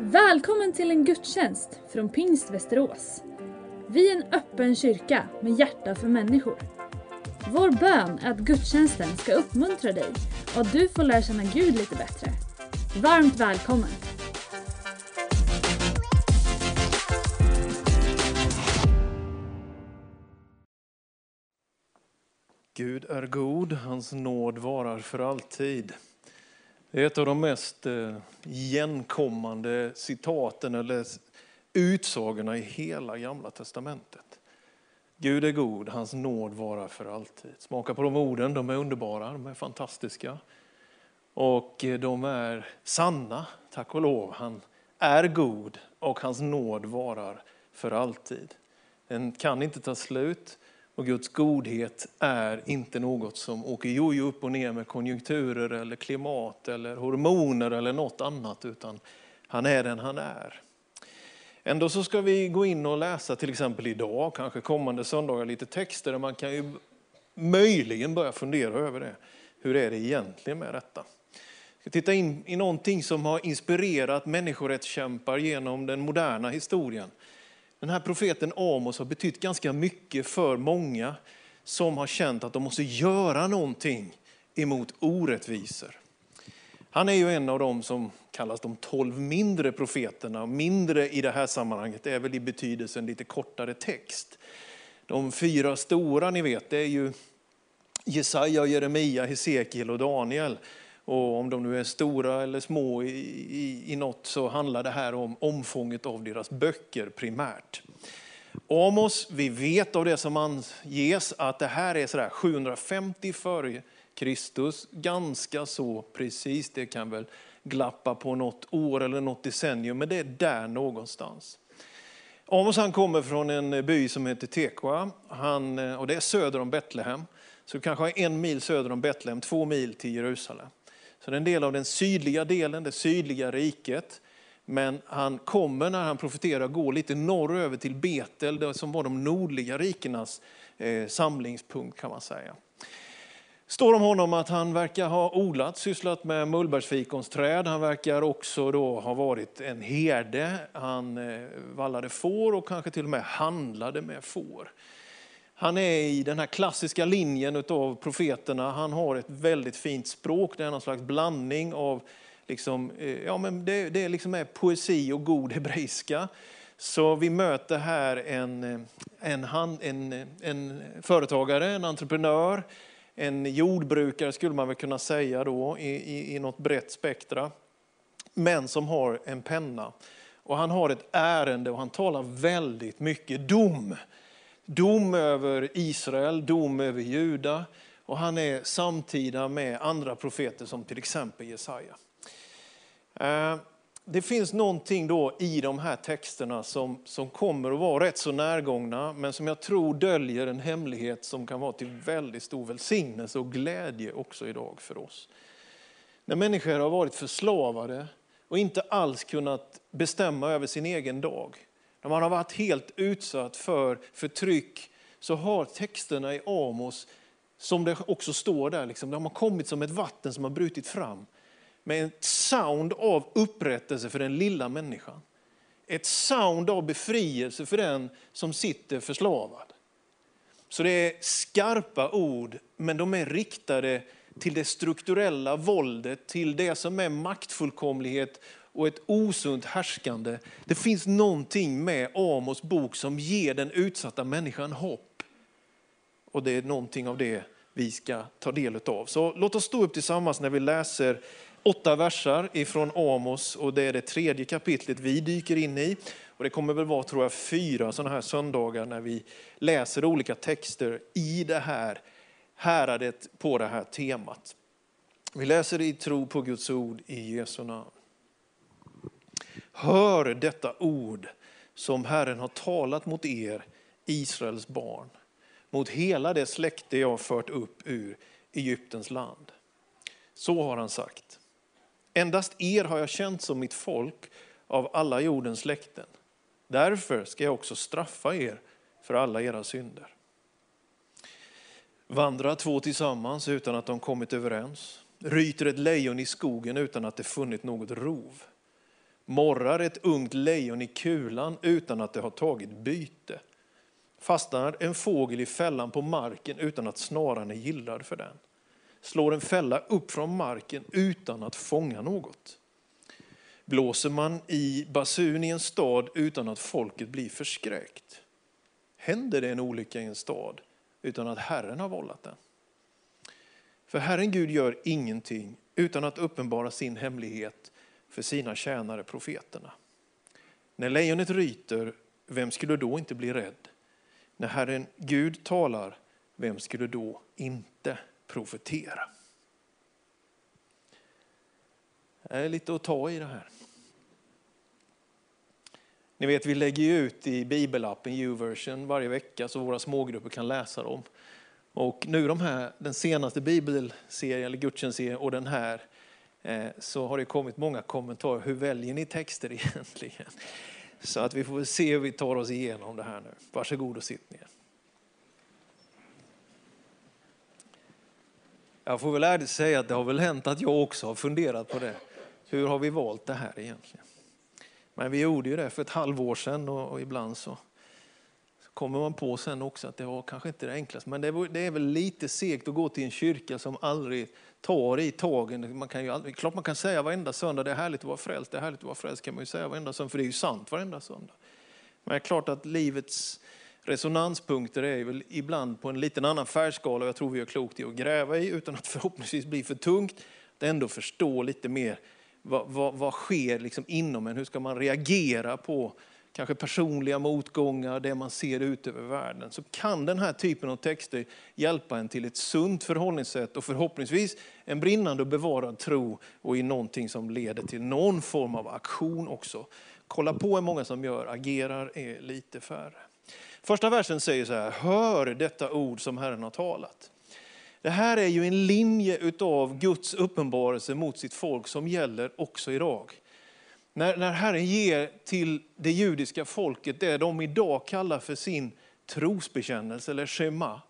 Välkommen till en gudstjänst från Pingst Västerås. Vi är en öppen kyrka med hjärta för människor. Vår bön är att gudstjänsten ska uppmuntra dig och att du får lära känna Gud lite bättre. Varmt välkommen! Gud är god, hans nåd varar för alltid. Det är ett av de mest eh, igenkommande citaten eller utsagorna i hela gamla testamentet. Gud är god, hans nåd varar för alltid. Smaka på de orden, de är underbara, de är fantastiska. Och eh, de är sanna, tack och lov. Han är god och hans nåd varar för alltid. Den kan inte ta slut. Och Guds godhet är inte något som åker jojo upp och ner med konjunkturer eller klimat eller hormoner eller något annat, utan han är den han är. Ändå så ska vi gå in och läsa till exempel idag, kanske kommande söndagar, lite texter där man kan ju möjligen börja fundera över det. Hur är det egentligen med detta? Vi ska titta in i någonting som har inspirerat människorättskämpar genom den moderna historien. Den här profeten Amos har betytt ganska mycket för många som har känt att de måste göra någonting emot orättvisor. Han är ju en av dem som kallas de tolv mindre profeterna. Mindre i det här sammanhanget är väl i betydelsen lite kortare text. De fyra stora ni vet, det är ju Jesaja, Jeremia, Hesekiel och Daniel. Och om de nu är stora eller små i, i, i något så handlar det här om omfånget av deras böcker primärt. Amos, vi vet av det som anges att det här är sådär 750 före Kristus, ganska så precis. Det kan väl glappa på något år eller något decennium, men det är där någonstans. Amos han kommer från en by som heter Tekoa, han, och det är söder om Betlehem. Så kanske en mil söder om Betlehem, två mil till Jerusalem. Så det är en del av den sydliga delen, det sydliga riket. Men han kommer när han profeterar gå lite norröver till Betel, det som var de nordliga rikenas eh, samlingspunkt kan man säga. står om honom att han verkar ha odlat, sysslat med mullbärsfikonsträd. Han verkar också då ha varit en herde. Han eh, vallade får och kanske till och med handlade med får. Han är i den här klassiska linjen av profeterna. Han har ett väldigt fint språk. Det är någon slags blandning av liksom, eh, ja, men det, det liksom är poesi och god hebreiska. Så vi möter här en, eh, en, hand, en, eh, en företagare, en entreprenör, en jordbrukare skulle man väl kunna säga då i, i, i något brett spektra. Men som har en penna. Och han har ett ärende och han talar väldigt mycket dom dom över Israel, dom över Juda. Och han är samtida med andra profeter som till exempel Jesaja. Eh, det finns någonting då i de här texterna som, som kommer att vara rätt så närgångna, men som jag tror döljer en hemlighet som kan vara till väldigt stor välsignelse och glädje också idag för oss. När människor har varit förslavade och inte alls kunnat bestämma över sin egen dag, när man har varit helt utsatt för förtryck, så har texterna i Amos, som det också står där, liksom, de har kommit som ett vatten som har brutit fram. Med ett sound av upprättelse för den lilla människan. Ett sound av befrielse för den som sitter förslavad. Så det är skarpa ord, men de är riktade till det strukturella våldet, till det som är maktfullkomlighet och ett osunt härskande. Det finns någonting med Amos bok som ger den utsatta människan hopp. Och det är någonting av det vi ska ta del av. Så låt oss stå upp tillsammans när vi läser åtta versar ifrån Amos och det är det tredje kapitlet vi dyker in i. Och det kommer väl vara tror jag, fyra sådana här söndagar när vi läser olika texter i det här häradet på det här temat. Vi läser i tro på Guds ord i Jesu namn. Hör detta ord som Herren har talat mot er, Israels barn, mot hela det släkte jag fört upp ur Egyptens land. Så har han sagt. Endast er har jag känt som mitt folk av alla jordens släkten. Därför ska jag också straffa er för alla era synder. Vandrar två tillsammans utan att de kommit överens? Ryter ett lejon i skogen utan att det funnit något rov? Morrar ett ungt lejon i kulan utan att det har tagit byte. Fastnar en fågel i fällan på marken utan att snaran är gillrad för den. Slår en fälla upp från marken utan att fånga något. Blåser man i basun i en stad utan att folket blir förskräckt. Händer det en olycka i en stad utan att Herren har vållat den. För Herren Gud gör ingenting utan att uppenbara sin hemlighet för sina tjänare profeterna. När lejonet ryter, vem skulle då inte bli rädd? När Herren Gud talar, vem skulle då inte profetera? Det är lite att ta i det här. Ni vet, vi lägger ut i bibelappen U-version varje vecka så våra smågrupper kan läsa dem. Och nu de här, den senaste bibelserien, eller gudstjänstserien och den här, eh, Eh, så har det kommit många kommentarer. Hur väljer ni texter egentligen? Så att vi får se hur vi tar oss igenom det här nu. Varsågod och sitt ner. Jag får väl ärligt säga att det har väl hänt att jag också har funderat på det. Hur har vi valt det här egentligen? Men vi gjorde ju det för ett halvår sedan och, och ibland så, så, kommer man på sen också att det var kanske inte det enklaste. Men det, det är väl lite segt att gå till en kyrka som aldrig tår i tågen. Man kan ju aldrig, klart man kan säga varenda söndag det är härligt att vara frälst, det är härligt att vara frälst kan man ju säga varenda söndag, för det är ju sant varenda söndag. Men det är klart att livets resonanspunkter är väl ibland på en liten annan färgskala jag tror vi gör klokt i att gräva i utan att förhoppningsvis bli för tungt. Att ändå förstå lite mer vad, vad, vad sker liksom inom en? Hur ska man reagera på kanske personliga motgångar, det man ser ut över världen? Så kan den här typen av texter hjälpa en till ett sunt förhållningssätt och förhoppningsvis en brinnande och bevarad tro och i någonting som leder till någon form av aktion också. Kolla på är många som gör, agerar är lite färre. Första versen säger så här, hör detta ord som Herren har talat. Det här är ju en linje av Guds uppenbarelse mot sitt folk som gäller också idag. När, när Herren ger till det judiska folket det de idag kallar för sin trosbekännelse eller shema,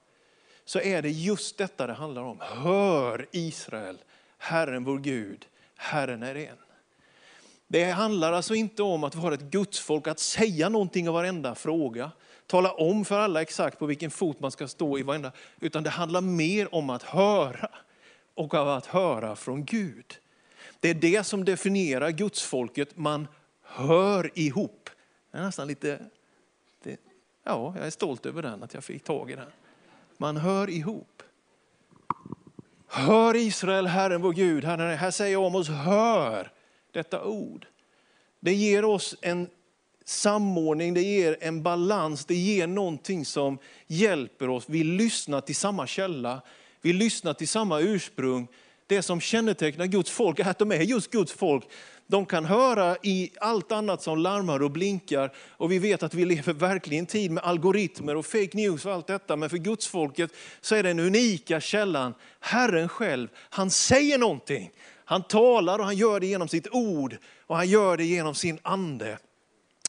så är det just detta det handlar om. Hör Israel, Herren vår Gud, Herren är en. Det handlar alltså inte om att vara ett gudsfolk, att säga någonting i varenda fråga tala om för alla exakt på vilken fot man ska stå i varenda, utan det handlar mer om att höra och av att höra från Gud. Det är det som definierar gudsfolket, man hör ihop. Det är nästan lite, det, ja, jag är stolt över den, att jag fick tag i den. Man hör ihop. Hör Israel, Herren vår Gud, Herren, här säger om oss, hör detta ord. Det ger oss en samordning, det ger en balans, det ger någonting som hjälper oss. Vi lyssnar till samma källa, vi lyssnar till samma ursprung. Det som kännetecknar Guds folk är att de är just Guds folk. De kan höra i allt annat som larmar och blinkar. Och vi vet att vi lever verkligen i en tid med algoritmer och fake news och allt detta. Men för Guds folket så är den unika källan Herren själv. Han säger någonting. Han talar och han gör det genom sitt ord och han gör det genom sin ande.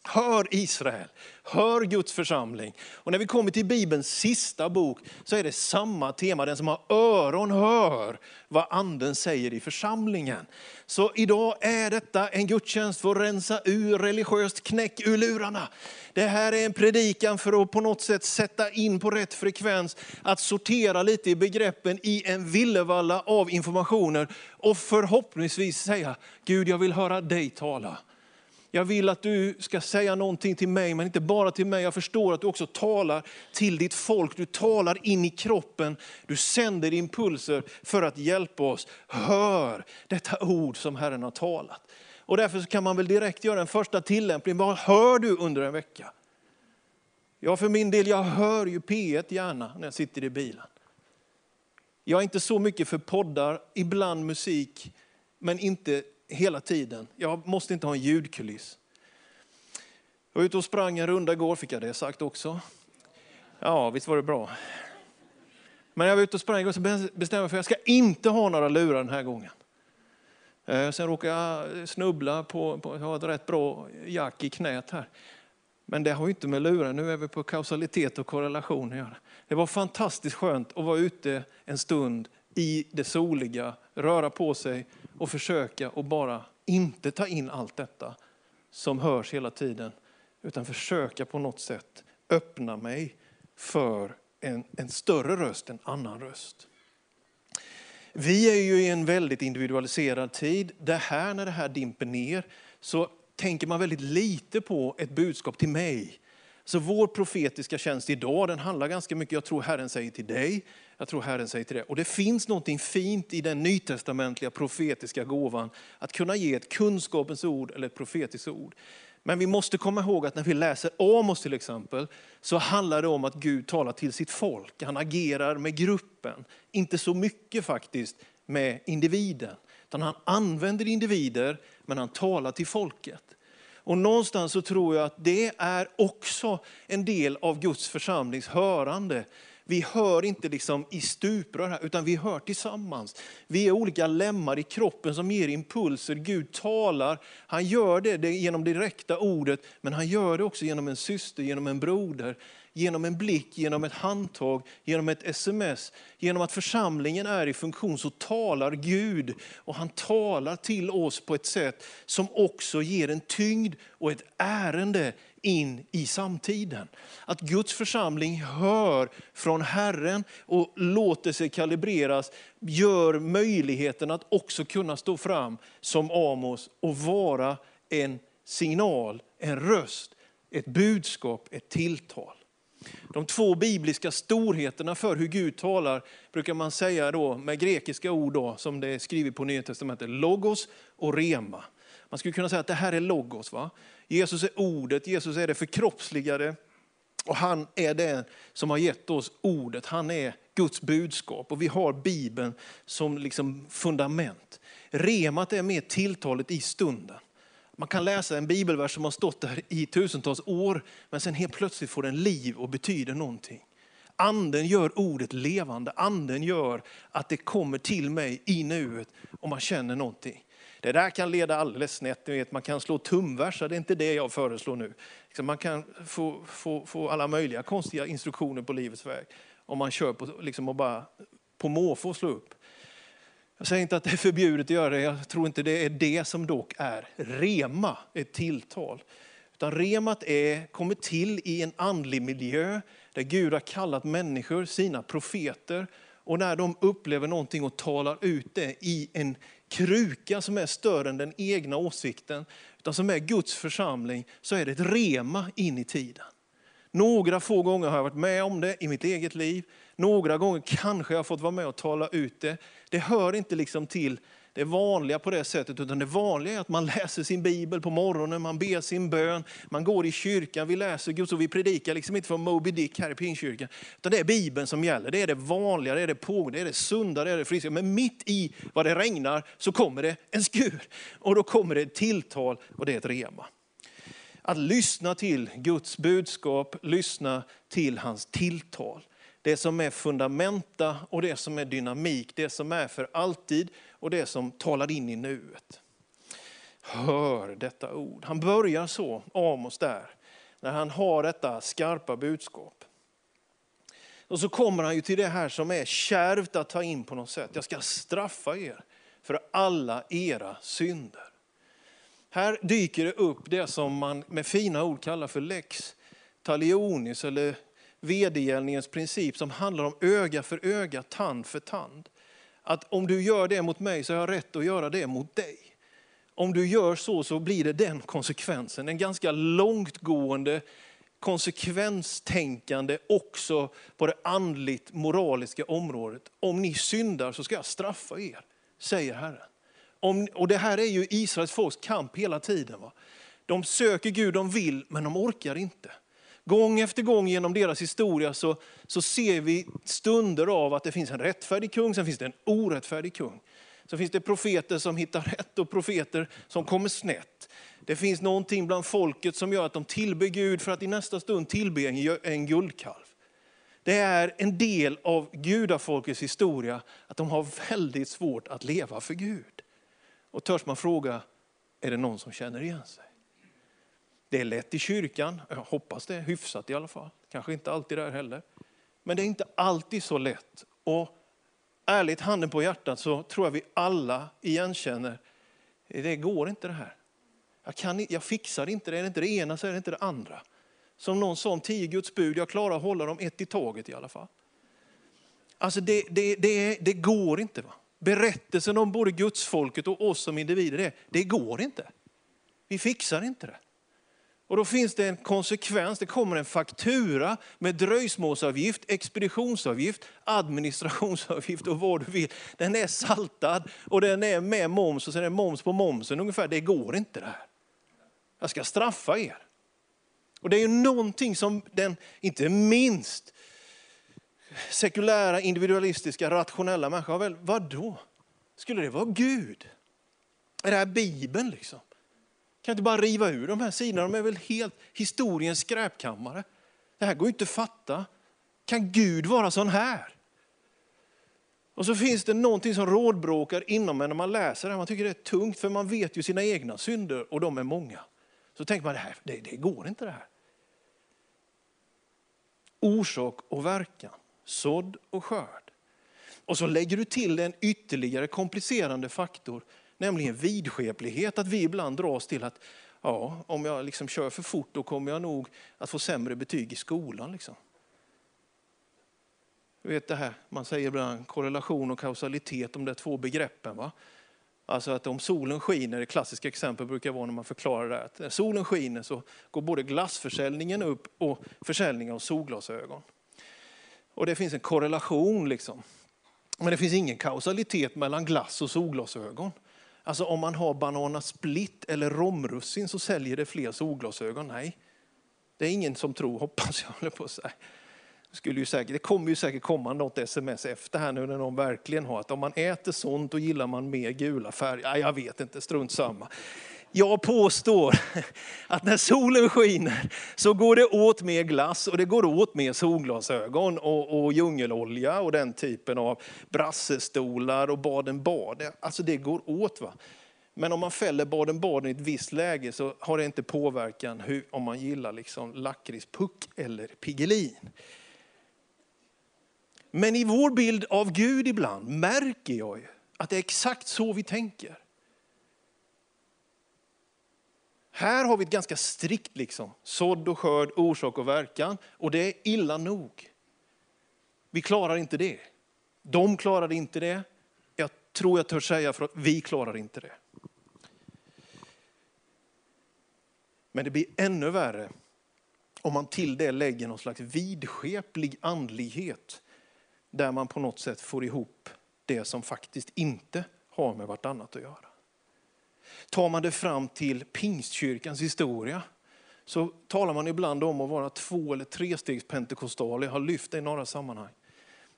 Hör Israel, hör Guds församling. Och när vi kommer till Bibelns sista bok så är det samma tema. Den som har öron hör vad anden säger i församlingen. Så idag är detta en gudstjänst för att rensa ur religiöst knäck ur lurarna. Det här är en predikan för att på något sätt sätta in på rätt frekvens, att sortera lite i begreppen i en villevalla av informationer och förhoppningsvis säga, Gud jag vill höra dig tala. Jag vill att du ska säga någonting till mig, men inte bara till mig. Jag förstår att du också talar till ditt folk. Du talar in i kroppen. Du sänder impulser för att hjälpa oss. Hör detta ord som Herren har talat. Och därför kan man väl direkt göra en första tillämpning. Vad hör du under en vecka? Ja, för min del, jag hör ju P1 gärna när jag sitter i bilen. Jag är inte så mycket för poddar, ibland musik, men inte hela tiden. Jag måste inte ha en ljudkuliss. Jag var ute och sprang en runda igår, fick jag det sagt också? Ja, visst var det bra. Men jag var ute och sprang och så bestämde jag mig för att jag ska inte ha några lurar den här gången. Eh, sen råkade jag snubbla på, på jag har ett rätt bra jack i knät här. Men det har ju inte med lurar, nu är vi på kausalitet och korrelation att göra. Det var fantastiskt skönt att vara ute en stund i det soliga, röra på sig och försöka och bara inte ta in allt detta som hörs hela tiden, utan försöka på något sätt öppna mig för en, en större röst, en annan röst. Vi är ju i en väldigt individualiserad tid. Det här, när det här dimper ner så tänker man väldigt lite på ett budskap till mig. Så vår profetiska tjänst idag den handlar ganska mycket, jag tror Herren säger till dig, jag tror Herren säger till det. Och det finns något fint i den nytestamentliga profetiska gåvan, att kunna ge ett kunskapens ord eller ett profetiskt ord. Men vi måste komma ihåg att när vi läser Amos till exempel, så handlar det om att Gud talar till sitt folk. Han agerar med gruppen, inte så mycket faktiskt med individen. Utan han använder individer, men han talar till folket. Och någonstans så tror jag att det är också en del av Guds församlings hörande. Vi hör inte liksom i stuprör här, utan vi hör tillsammans. Vi är olika lemmar i kroppen som ger impulser. Gud talar, han gör det genom det direkta ordet, men han gör det också genom en syster, genom en broder, genom en blick, genom ett handtag, genom ett sms. Genom att församlingen är i funktion så talar Gud och han talar till oss på ett sätt som också ger en tyngd och ett ärende in i samtiden. Att Guds församling hör från Herren och låter sig kalibreras gör möjligheten att också kunna stå fram som Amos och vara en signal, en röst, ett budskap, ett tilltal. De två bibliska storheterna för hur Gud talar brukar man säga då med grekiska ord då, som det är skrivet på Nya Testamentet, logos och rema. Man skulle kunna säga att det här är logos. Va? Jesus är ordet, Jesus är det förkroppsligade. Och han är den som har gett oss ordet, han är Guds budskap. Och vi har Bibeln som liksom fundament. Remat är mer tilltalet i stunden. Man kan läsa en bibelvers som har stått där i tusentals år, men sen helt plötsligt får den liv och betyder någonting. Anden gör ordet levande, anden gör att det kommer till mig i nuet och man känner någonting. Det där kan leda alldeles snett. Ni vet, man kan slå tumversar, det är inte det jag föreslår nu. Man kan få, få, få alla möjliga konstiga instruktioner på livets väg. Om man kör på, liksom, och bara på måfå slå upp. Jag säger inte att det är förbjudet att göra det, jag tror inte det är det som dock är rema, ett tilltal. Utan remat är, kommer till i en andlig miljö där Gud har kallat människor, sina profeter, och när de upplever någonting och talar ut det i en kruka som är större än den egna åsikten, utan som är Guds församling, så är det ett rema in i tiden. Några få gånger har jag varit med om det i mitt eget liv. Några gånger kanske jag har fått vara med och tala ut det. Det hör inte liksom till det vanliga på det sättet, utan det vanliga är att man läser sin bibel på morgonen, man ber sin bön, man går i kyrkan, vi läser Guds ord, vi predikar liksom inte från Moby Dick här i Pingstkyrkan, utan det är bibeln som gäller. Det är det vanliga, det är det pågående, det är det sunda, det är det friska. Men mitt i vad det regnar så kommer det en skur och då kommer det ett tilltal och det är ett rema. Att lyssna till Guds budskap, lyssna till hans tilltal. Det som är fundamenta och det som är dynamik, det som är för alltid och det som talar in i nuet. Hör detta ord. Han börjar så, Amos där, när han har detta skarpa budskap. Och så kommer han ju till det här som är kärvt att ta in på något sätt. Jag ska straffa er för alla era synder. Här dyker det upp det som man med fina ord kallar för lex talionis eller vedergällningens princip som handlar om öga för öga, tand för tand. Att om du gör det mot mig så har jag rätt att göra det mot dig. Om du gör så så blir det den konsekvensen. En ganska långtgående konsekvenstänkande också på det andligt moraliska området. Om ni syndar så ska jag straffa er, säger Herren. Om, och det här är ju Israels folks kamp hela tiden. Va? De söker Gud, de vill, men de orkar inte. Gång efter gång genom deras historia så, så ser vi stunder av att det finns en rättfärdig kung, sen finns det en orättfärdig kung. Sen finns det profeter som hittar rätt och profeter som kommer snett. Det finns någonting bland folket som gör att de tillber Gud för att i nästa stund tillbe en, en guldkalv. Det är en del av gudafolkets historia att de har väldigt svårt att leva för Gud. Och törs man fråga, är det någon som känner igen sig? Det är lätt i kyrkan, jag hoppas det, hyfsat i alla fall. Kanske inte alltid där heller. Men det är inte alltid så lätt. Och ärligt, handen på hjärtat, så tror jag vi alla igenkänner, det går inte det här. Jag, kan, jag fixar inte det, är det inte det ena så är det inte det andra. Som någon sa om tio Guds bud, jag klarar att hålla dem ett i taget i alla fall. Alltså det, det, det, det går inte. Va? Berättelsen om både gudsfolket och oss som individer, det, det går inte. Vi fixar inte det. Och då finns det en konsekvens, det kommer en faktura med dröjsmålsavgift, expeditionsavgift, administrationsavgift och vad du vill. Den är saltad och den är med moms och sen är det moms på momsen ungefär. Det går inte det här. Jag ska straffa er. Och det är ju någonting som den, inte minst sekulära, individualistiska, rationella människor har väl, vadå? Skulle det vara Gud? Är det här Bibeln liksom? Kan inte bara riva ur de här sidorna, de är väl helt historiens skräpkammare. Det här går ju inte att fatta. Kan Gud vara sån här? Och så finns det någonting som rådbråkar inom en när man läser det här. Man tycker det är tungt för man vet ju sina egna synder och de är många. Så tänker man det här, det, det går inte det här. Orsak och verkan, sådd och skörd. Och så lägger du till en ytterligare komplicerande faktor nämligen vidskeplighet. Att vi ibland dras till att ja, om jag liksom kör för fort då kommer jag nog att få sämre betyg i skolan. Liksom. Du vet det här, man säger ibland korrelation och kausalitet, de där två begreppen. Va? Alltså att om solen skiner, det klassiska exempel brukar vara när man förklarar det, att när solen skiner så går både glassförsäljningen upp och försäljningen av solglasögon. Och det finns en korrelation liksom. Men det finns ingen kausalitet mellan glass och solglasögon. Alltså om man har Banana Split eller romrussin så säljer det fler solglasögon. Nej, det är ingen som tror, hoppas jag, på att säga. Skulle ju säkert, det kommer ju säkert komma något sms efter här nu när någon verkligen har att om man äter sånt då gillar man mer gula färger. Ja, jag vet inte, strunt samma. Jag påstår att när solen skiner så går det åt mer glass och det går åt mer solglasögon och, och djungelolja och den typen av brassestolar och baden-baden. Alltså det går åt. va. Men om man fäller baden-baden i ett visst läge så har det inte påverkan hur, om man gillar liksom lakritspuck eller Piggelin. Men i vår bild av Gud ibland märker jag ju att det är exakt så vi tänker. Här har vi ett ganska strikt liksom, sådd och skörd, orsak och verkan. Och det är illa nog. Vi klarar inte det. De klarar inte det. Jag tror jag törs säga för att vi klarar inte det. Men det blir ännu värre om man till det lägger någon slags vidskeplig andlighet där man på något sätt får ihop det som faktiskt inte har med vartannat att göra. Tar man det fram till pingstkyrkans historia så talar man ibland om att vara två eller trestegspentekostal. Jag har lyft det i några sammanhang.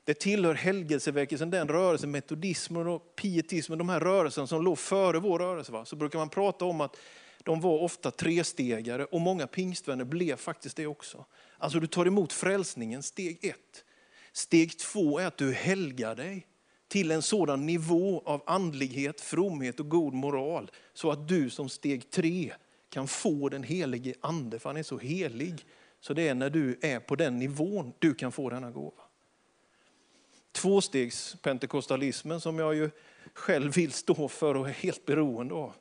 Det tillhör helgelseväckelsen, den rörelsen, metodismen och pietismen, de här rörelserna som låg före vår rörelse. Va? Så brukar man prata om att de var ofta trestegare och många pingstvänner blev faktiskt det också. Alltså du tar emot frälsningen, steg ett. Steg två är att du helgar dig till en sådan nivå av andlighet, fromhet och god moral så att du som steg tre kan få den helige ande, för han är så helig. Så det är när du är på den nivån du kan få denna gåva. Tvåstegs pentekostalismen som jag ju själv vill stå för och är helt beroende av.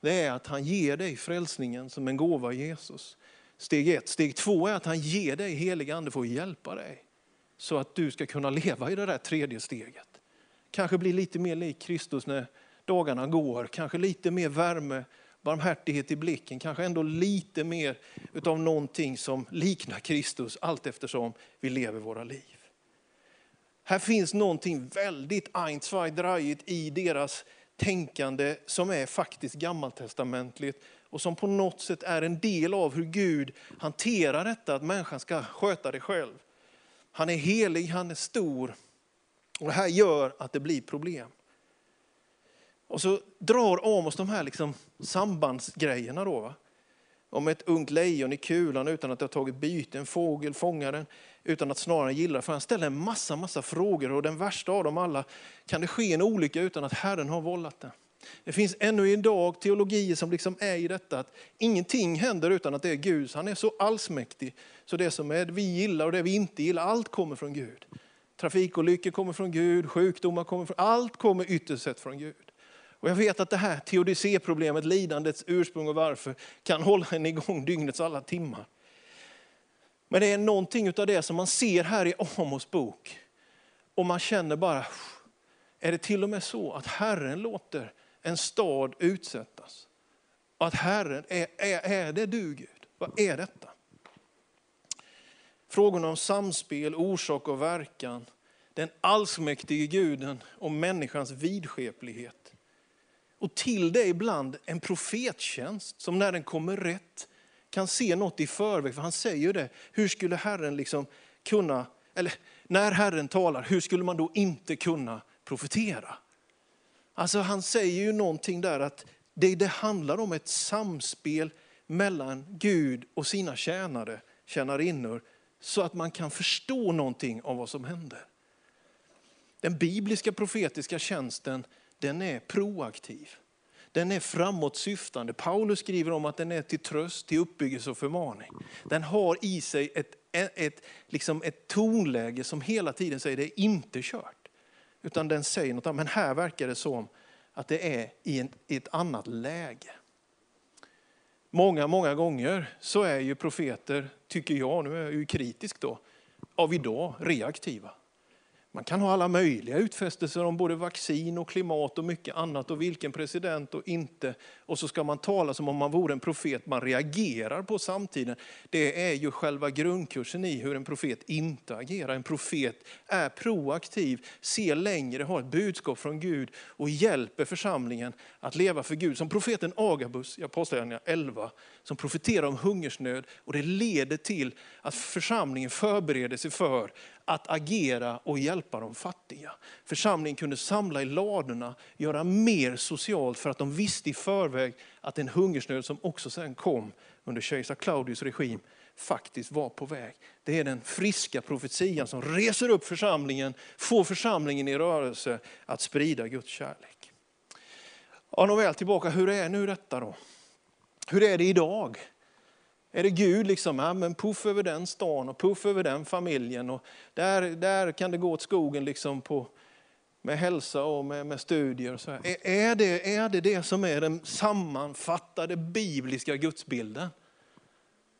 Det är att han ger dig frälsningen som en gåva av Jesus. Steg ett. Steg två är att han ger dig helig ande för att hjälpa dig. Så att du ska kunna leva i det där tredje steget. Kanske bli lite mer lik Kristus när dagarna går. Kanske lite mer värme, barmhärtighet i blicken. Kanske ändå lite mer utav någonting som liknar Kristus allt eftersom vi lever våra liv. Här finns någonting väldigt ein, zwei, i deras tänkande som är faktiskt gammaltestamentligt och som på något sätt är en del av hur Gud hanterar detta att människan ska sköta det själv. Han är helig, han är stor och det här gör att det blir problem. Och så drar Amos de här liksom sambandsgrejerna. Då, va? Om ett ungt lejon i kulan utan att det har tagit byte, en fågel fångar den utan att snarare gillar För han ställer en massa, massa frågor och den värsta av dem alla, kan det ske en olycka utan att Herren har vållat den? Det finns ännu idag teologier som liksom är i detta att ingenting händer utan att det är Gud. Han är så allsmäktig. Så det som är, vi gillar och det vi inte gillar, allt kommer från Gud. Trafikolyckor kommer från Gud, sjukdomar kommer från, allt kommer ytterst sett från Gud. Och jag vet att det här teodicéproblemet, lidandets ursprung och varför, kan hålla en igång dygnets alla timmar. Men det är någonting av det som man ser här i Amos bok. Och man känner bara, är det till och med så att Herren låter en stad utsättas? Och att Herren, är, är, är det du Gud? Vad är detta? Frågorna om samspel, orsak och verkan, den allsmäktige guden och människans vidskeplighet. Och till det ibland en profettjänst som när den kommer rätt kan se något i förväg. För han säger det, hur skulle Herren liksom kunna, eller när Herren talar, hur skulle man då inte kunna profetera? Alltså han säger ju någonting där att det, det handlar om ett samspel mellan Gud och sina tjänare, tjänarinnor, så att man kan förstå någonting av vad som händer. Den bibliska profetiska tjänsten, den är proaktiv. Den är framåtsyftande. Paulus skriver om att den är till tröst, till uppbyggelse och förmaning. Den har i sig ett, ett, liksom ett tonläge som hela tiden säger det är inte kört. Utan den säger något annat. Men här verkar det som att det är i, en, i ett annat läge. Många, många gånger så är ju profeter, tycker jag, nu är jag ju kritisk då, av idag reaktiva. Man kan ha alla möjliga utfästelser om både vaccin och klimat och mycket annat och vilken president och inte. Och så ska man tala som om man vore en profet man reagerar på samtiden. Det är ju själva grundkursen i hur en profet inte agerar. En profet är proaktiv, ser längre, har ett budskap från Gud och hjälper församlingen att leva för Gud. Som profeten Agabus i Apostlagärningarna 11 som profeterar om hungersnöd och det leder till att församlingen förbereder sig för att agera och hjälpa de fattiga. Församlingen kunde samla i ladorna, göra mer socialt för att de visste i förväg att en hungersnöd som också sen kom under kejsar Claudius regim faktiskt var på väg. Det är den friska profetian som reser upp församlingen, får församlingen i rörelse att sprida Guds kärlek. Ja, nåväl, tillbaka, hur är nu detta då? Hur är det idag? Är det Gud, liksom, ja, men puff över den stan och puff över den familjen. Och där, där kan det gå åt skogen liksom på, med hälsa och med, med studier. Och så här. Är, är, det, är det det som är den sammanfattade bibliska gudsbilden?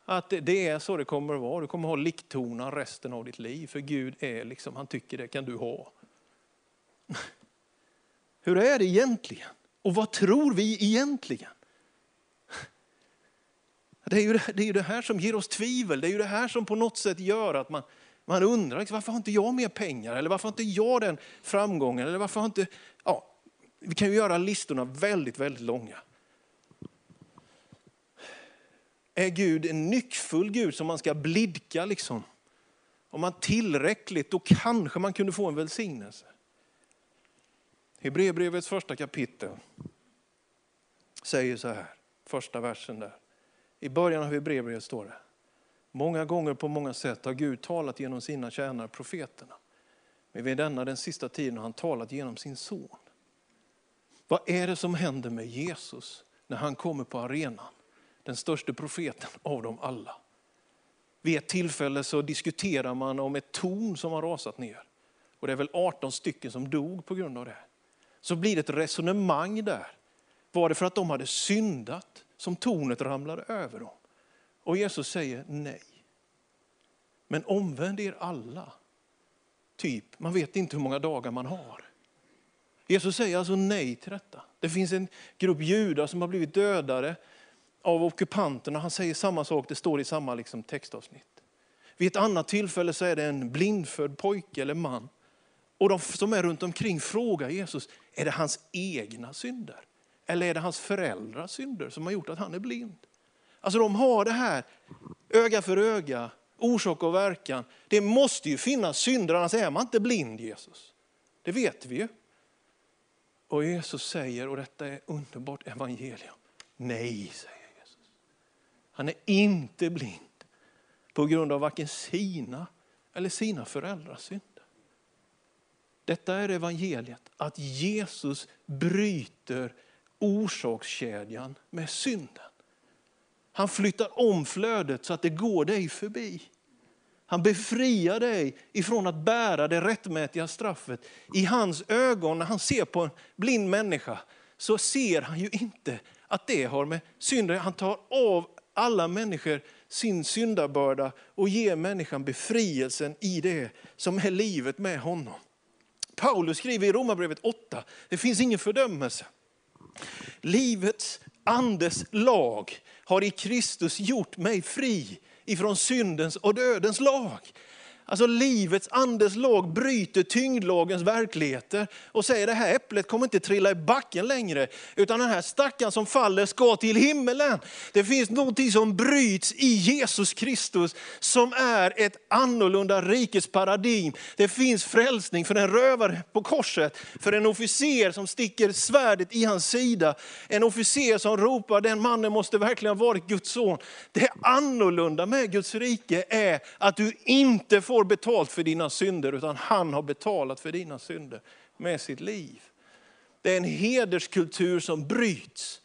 Att det, det är så det kommer att vara. Du kommer att ha liktornar resten av ditt liv. För Gud är liksom, han tycker det kan du ha. Hur är det egentligen? Och vad tror vi egentligen? Det är, ju det, det är ju det här som ger oss tvivel, det är ju det här som på något sätt gör att man, man undrar liksom, varför har inte jag mer pengar? Eller varför har inte jag den framgången? Eller varför har inte... Ja, vi kan ju göra listorna väldigt, väldigt långa. Är Gud en nyckfull Gud som man ska blidka liksom? Om man tillräckligt, då kanske man kunde få en välsignelse. Hebreerbrevets första kapitel säger så här, första versen där. I början av Hebreerbrevet står det. Många gånger på många sätt har Gud talat genom sina tjänare profeterna. Men vid denna den sista tiden har han talat genom sin son. Vad är det som händer med Jesus när han kommer på arenan? Den största profeten av dem alla. Vid ett tillfälle så diskuterar man om ett torn som har rasat ner. Och det är väl 18 stycken som dog på grund av det. Så blir det ett resonemang där. Var det för att de hade syndat? Som tornet ramlade över dem. Och Jesus säger nej. Men omvänd er alla. Typ, man vet inte hur många dagar man har. Jesus säger alltså nej till detta. Det finns en grupp judar som har blivit dödade av ockupanterna. Han säger samma sak, det står i samma liksom textavsnitt. Vid ett annat tillfälle så är det en blindfödd pojke eller man. Och de som är runt omkring frågar Jesus, är det hans egna synder? Eller är det hans föräldrars synder som har gjort att han är blind? Alltså de har det här öga för öga, orsak och verkan. Det måste ju finnas synder, annars är man inte blind Jesus. Det vet vi ju. Och Jesus säger, och detta är underbart evangelium, nej säger Jesus. Han är inte blind på grund av varken sina eller sina föräldrars synder. Detta är evangeliet, att Jesus bryter orsakskedjan med synden. Han flyttar om flödet så att det går dig förbi. Han befriar dig ifrån att bära det rättmätiga straffet. I hans ögon, när han ser på en blind människa, så ser han ju inte att det har med synden Han tar av alla människor sin syndabörda och ger människan befrielsen i det som är livet med honom. Paulus skriver i Romarbrevet 8, det finns ingen fördömelse. Livets andes lag har i Kristus gjort mig fri ifrån syndens och dödens lag. Alltså livets andes lag bryter tyngdlagens verkligheter och säger det här äpplet kommer inte trilla i backen längre, utan den här stackaren som faller ska till himmelen. Det finns någonting som bryts i Jesus Kristus som är ett annorlunda rikets paradigm. Det finns frälsning för en rövare på korset, för en officer som sticker svärdet i hans sida, en officer som ropar den mannen måste verkligen ha varit Guds son. Det annorlunda med Guds rike är att du inte får får betalt för dina synder, utan han har betalat för dina synder med sitt liv. Det är en hederskultur som bryts.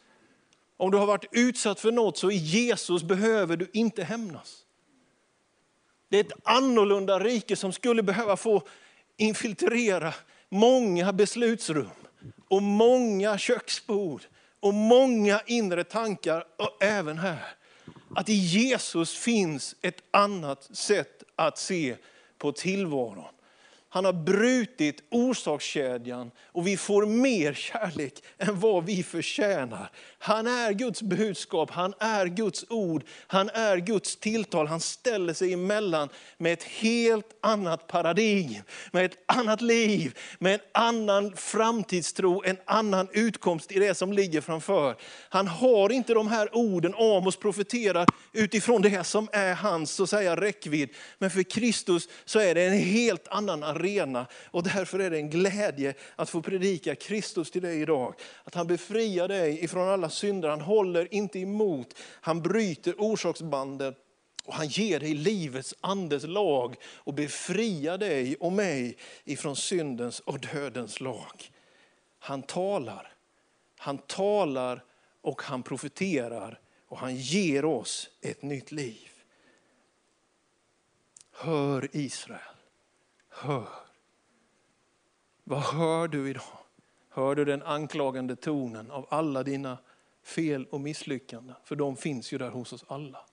Om du har varit utsatt för något så i Jesus behöver du inte hämnas. Det är ett annorlunda rike som skulle behöva få infiltrera många beslutsrum och många köksbord och många inre tankar, och även här. Att i Jesus finns ett annat sätt att se på tillvaron. Han har brutit orsakskedjan och vi får mer kärlek än vad vi förtjänar. Han är Guds budskap, han är Guds ord, han är Guds tilltal. Han ställer sig emellan med ett helt annat paradigm, med ett annat liv, med en annan framtidstro, en annan utkomst i det som ligger framför. Han har inte de här orden, Amos profeterar utifrån det som är hans så säga, räckvidd. Men för Kristus så är det en helt annan arena och därför är det en glädje att få predika Kristus till dig idag. Att han befriar dig ifrån alla synder, han håller inte emot, han bryter orsaksbanden och han ger dig livets andes lag och befriar dig och mig ifrån syndens och dödens lag. Han talar, han talar och han profeterar och han ger oss ett nytt liv. Hör Israel, hör. Vad hör du idag? Hör du den anklagande tonen av alla dina fel och misslyckanden? För de finns ju där hos oss alla.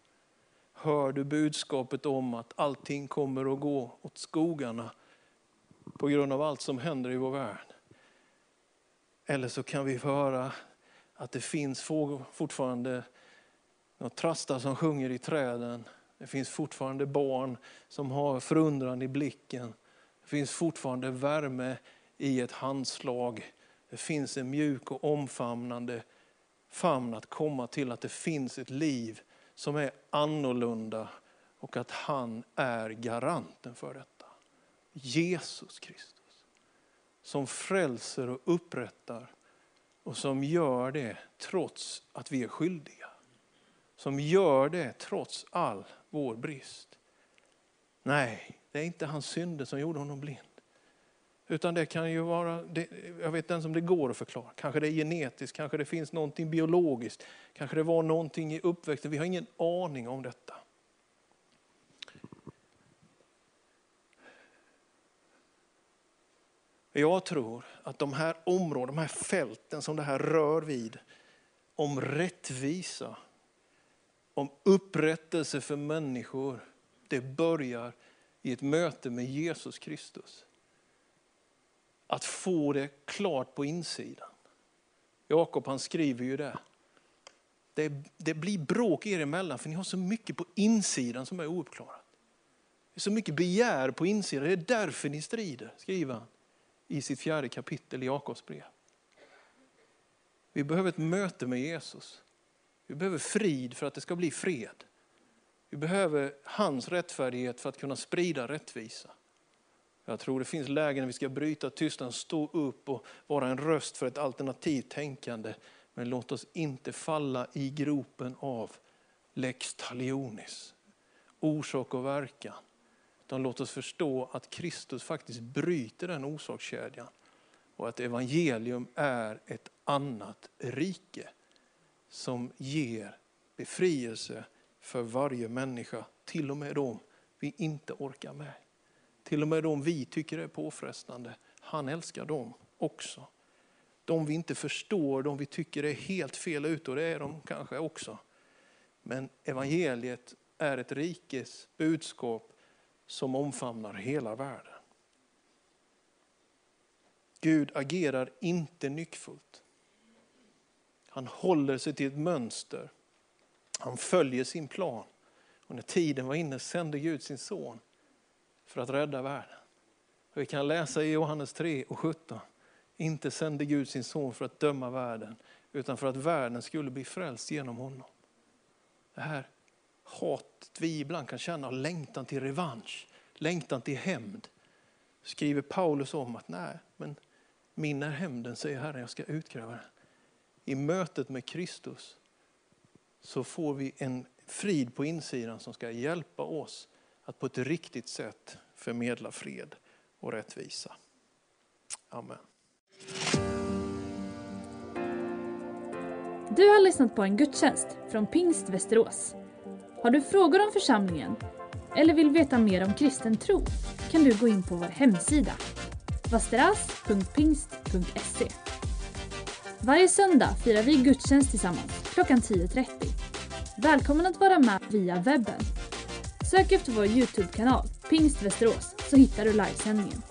Hör du budskapet om att allting kommer att gå åt skogarna på grund av allt som händer i vår värld? Eller så kan vi höra att det finns fortfarande några trastar som sjunger i träden. Det finns fortfarande barn som har förundran i blicken. Det finns fortfarande värme i ett handslag. Det finns en mjuk och omfamnande famn att komma till att det finns ett liv som är annorlunda och att han är garanten för detta. Jesus Kristus. Som frälser och upprättar och som gör det trots att vi är skyldiga. Som gör det trots all vår brist. Nej, det är inte hans synder som gjorde honom blind. Utan det kan ju vara, det, jag vet inte ens om det går att förklara. Kanske det är genetiskt, kanske det finns någonting biologiskt. Kanske det var någonting i uppväxten, vi har ingen aning om detta. Jag tror att de här områdena, de här fälten som det här rör vid, om rättvisa, om upprättelse för människor, det börjar i ett möte med Jesus Kristus att få det klart på insidan. Jakob han skriver ju det. det. Det blir bråk er emellan för ni har så mycket på insidan som är ouppklarat. Det är så mycket begär på insidan, det är därför ni strider, skriver han i sitt fjärde kapitel i Jakobs brev. Vi behöver ett möte med Jesus. Vi behöver frid för att det ska bli fred. Vi behöver hans rättfärdighet för att kunna sprida rättvisa. Jag tror det finns lägen när vi ska bryta tystnaden, stå upp och vara en röst för ett alternativt tänkande. Men låt oss inte falla i gropen av lex talionis, orsak och verkan. Utan låt oss förstå att Kristus faktiskt bryter den orsakskedjan och att evangelium är ett annat rike som ger befrielse för varje människa, till och med dem vi inte orkar med. Till och med de vi tycker är påfrestande. Han älskar dem också. De vi inte förstår, de vi tycker är helt fel ute, och det är de kanske också. Men evangeliet är ett rikes budskap som omfamnar hela världen. Gud agerar inte nyckfullt. Han håller sig till ett mönster. Han följer sin plan. Och när tiden var inne sände Gud sin son för att rädda världen. Vi kan läsa i Johannes 3 och 17. Inte sände Gud sin son för att döma världen, utan för att världen skulle bli frälst genom honom. Det här hatet vi ibland kan känna, längtan till revansch, längtan till hämnd, skriver Paulus om att nej, men min är hämnden, säger Herren, jag ska utkräva den. I mötet med Kristus så får vi en frid på insidan som ska hjälpa oss att på ett riktigt sätt förmedla fred och rättvisa. Amen. Du har lyssnat på en gudstjänst från Pingst Västerås. Har du frågor om församlingen eller vill veta mer om kristen tro kan du gå in på vår hemsida vasteras.pingst.se. Varje söndag firar vi gudstjänst tillsammans klockan 10.30. Välkommen att vara med via webben. Sök efter vår Youtube-kanal Pingst Västerås så hittar du livesändningen.